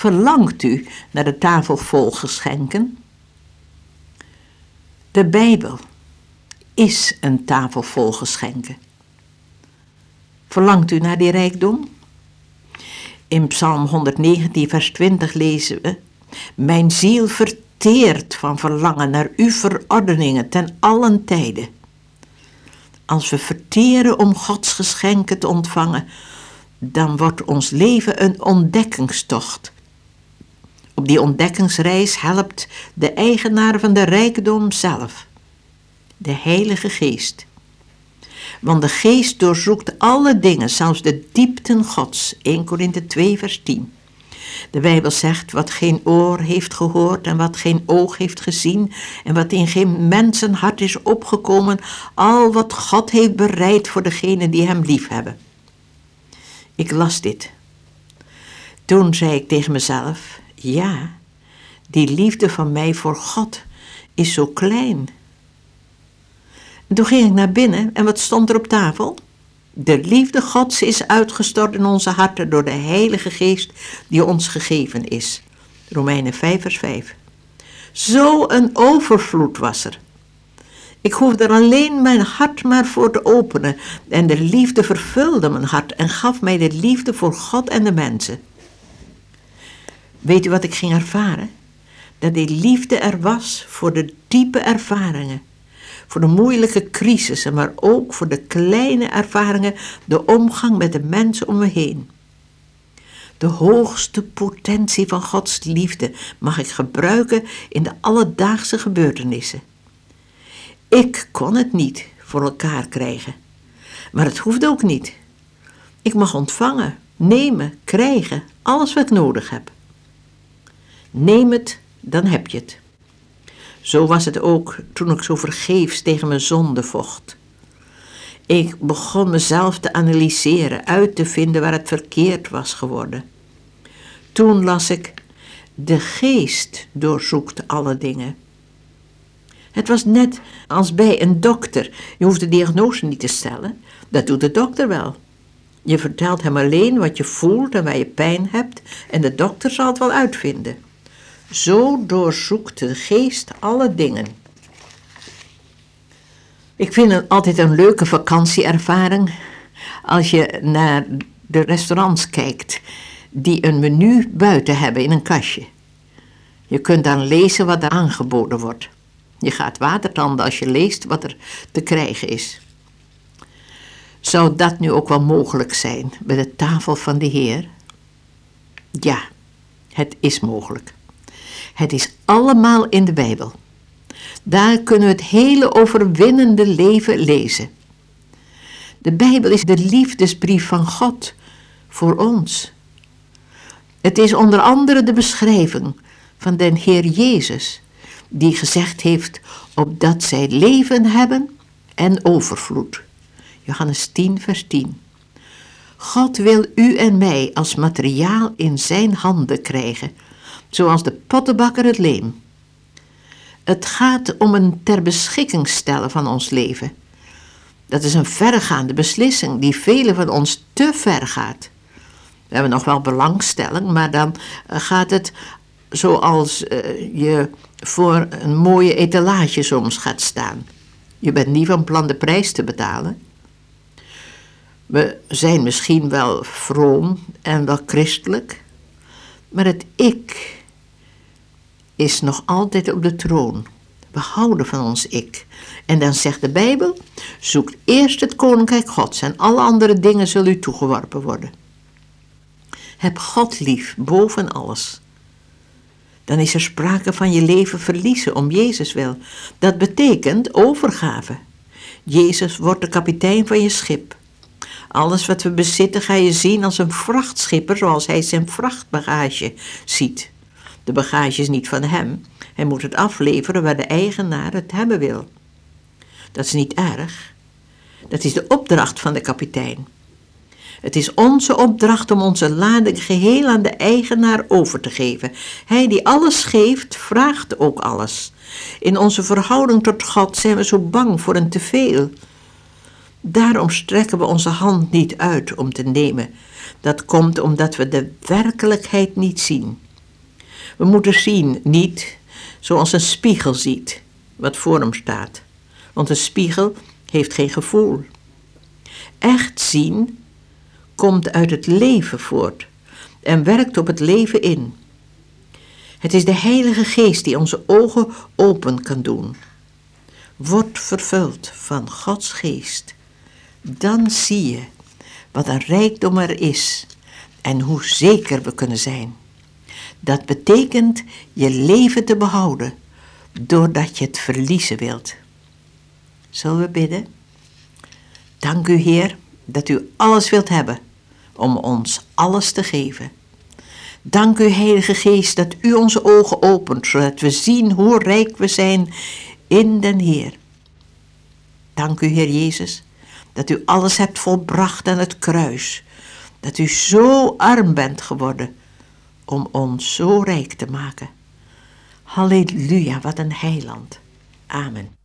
Verlangt u naar de tafel vol geschenken? De Bijbel is een tafel vol geschenken. Verlangt u naar die rijkdom? In Psalm 119, vers 20 lezen we: Mijn ziel verteert van verlangen naar uw verordeningen ten allen tijden. Als we verteren om Gods geschenken te ontvangen, dan wordt ons leven een ontdekkingstocht. Op die ontdekkingsreis helpt de eigenaar van de rijkdom zelf, de Heilige Geest. Want de Geest doorzoekt alle dingen, zelfs de diepten Gods. 1 Korinthe 2, vers 10. De Bijbel zegt wat geen oor heeft gehoord en wat geen oog heeft gezien en wat in geen mensenhart is opgekomen, al wat God heeft bereid voor degenen die Hem lief hebben. Ik las dit. Toen zei ik tegen mezelf, ja, die liefde van mij voor God is zo klein. En toen ging ik naar binnen en wat stond er op tafel? De liefde Gods is uitgestort in onze harten door de Heilige Geest die ons gegeven is. Romeinen 5 vers 5. Zo een overvloed was er. Ik hoefde er alleen mijn hart maar voor te openen en de liefde vervulde mijn hart en gaf mij de liefde voor God en de mensen. Weet u wat ik ging ervaren? Dat die liefde er was voor de diepe ervaringen voor de moeilijke crisissen, maar ook voor de kleine ervaringen, de omgang met de mensen om me heen. De hoogste potentie van Gods liefde mag ik gebruiken in de alledaagse gebeurtenissen. Ik kon het niet voor elkaar krijgen, maar het hoeft ook niet. Ik mag ontvangen, nemen, krijgen, alles wat ik nodig heb. Neem het, dan heb je het. Zo was het ook toen ik zo vergeefs tegen mijn zonde vocht. Ik begon mezelf te analyseren, uit te vinden waar het verkeerd was geworden. Toen las ik: De geest doorzoekt alle dingen. Het was net als bij een dokter. Je hoeft de diagnose niet te stellen, dat doet de dokter wel. Je vertelt hem alleen wat je voelt en waar je pijn hebt, en de dokter zal het wel uitvinden. Zo doorzoekt de geest alle dingen. Ik vind het altijd een leuke vakantieervaring als je naar de restaurants kijkt die een menu buiten hebben in een kastje. Je kunt dan lezen wat er aangeboden wordt. Je gaat watertanden als je leest wat er te krijgen is. Zou dat nu ook wel mogelijk zijn bij de tafel van de Heer? Ja, het is mogelijk. Het is allemaal in de Bijbel. Daar kunnen we het hele overwinnende leven lezen. De Bijbel is de liefdesbrief van God voor ons. Het is onder andere de beschrijving van den Heer Jezus, die gezegd heeft opdat zij leven hebben en overvloed. Johannes 10, vers 10. God wil u en mij als materiaal in zijn handen krijgen zoals de pottenbakker het leem. Het gaat om een ter beschikking stellen van ons leven. Dat is een verregaande beslissing die velen van ons te ver gaat. We hebben nog wel belangstelling, maar dan eh, gaat het zoals uh, je voor een mooie etalage soms gaat staan. Je bent niet van plan de prijs te betalen. We zijn misschien wel vroom en wel christelijk, maar het ik is nog altijd op de troon. We houden van ons ik. En dan zegt de Bijbel: zoek eerst het koninkrijk Gods en alle andere dingen zullen u toegeworpen worden. Heb God lief boven alles. Dan is er sprake van je leven verliezen om Jezus wil. Dat betekent overgave. Jezus wordt de kapitein van je schip. Alles wat we bezitten ga je zien als een vrachtschipper zoals hij zijn vrachtbagage ziet. De bagage is niet van hem. Hij moet het afleveren waar de eigenaar het hebben wil. Dat is niet erg. Dat is de opdracht van de kapitein. Het is onze opdracht om onze lading geheel aan de eigenaar over te geven. Hij die alles geeft, vraagt ook alles. In onze verhouding tot God zijn we zo bang voor een teveel. Daarom strekken we onze hand niet uit om te nemen. Dat komt omdat we de werkelijkheid niet zien. We moeten zien, niet zoals een spiegel ziet wat voor hem staat. Want een spiegel heeft geen gevoel. Echt zien komt uit het leven voort en werkt op het leven in. Het is de Heilige Geest die onze ogen open kan doen. Word vervuld van Gods Geest. Dan zie je wat een rijkdom er is en hoe zeker we kunnen zijn. Dat betekent je leven te behouden, doordat je het verliezen wilt. Zullen we bidden? Dank u, Heer, dat u alles wilt hebben om ons alles te geven. Dank u, Heilige Geest, dat u onze ogen opent, zodat we zien hoe rijk we zijn in den Heer. Dank u, Heer Jezus, dat u alles hebt volbracht aan het kruis, dat u zo arm bent geworden om ons zo rijk te maken. Halleluja, wat een heiland. Amen.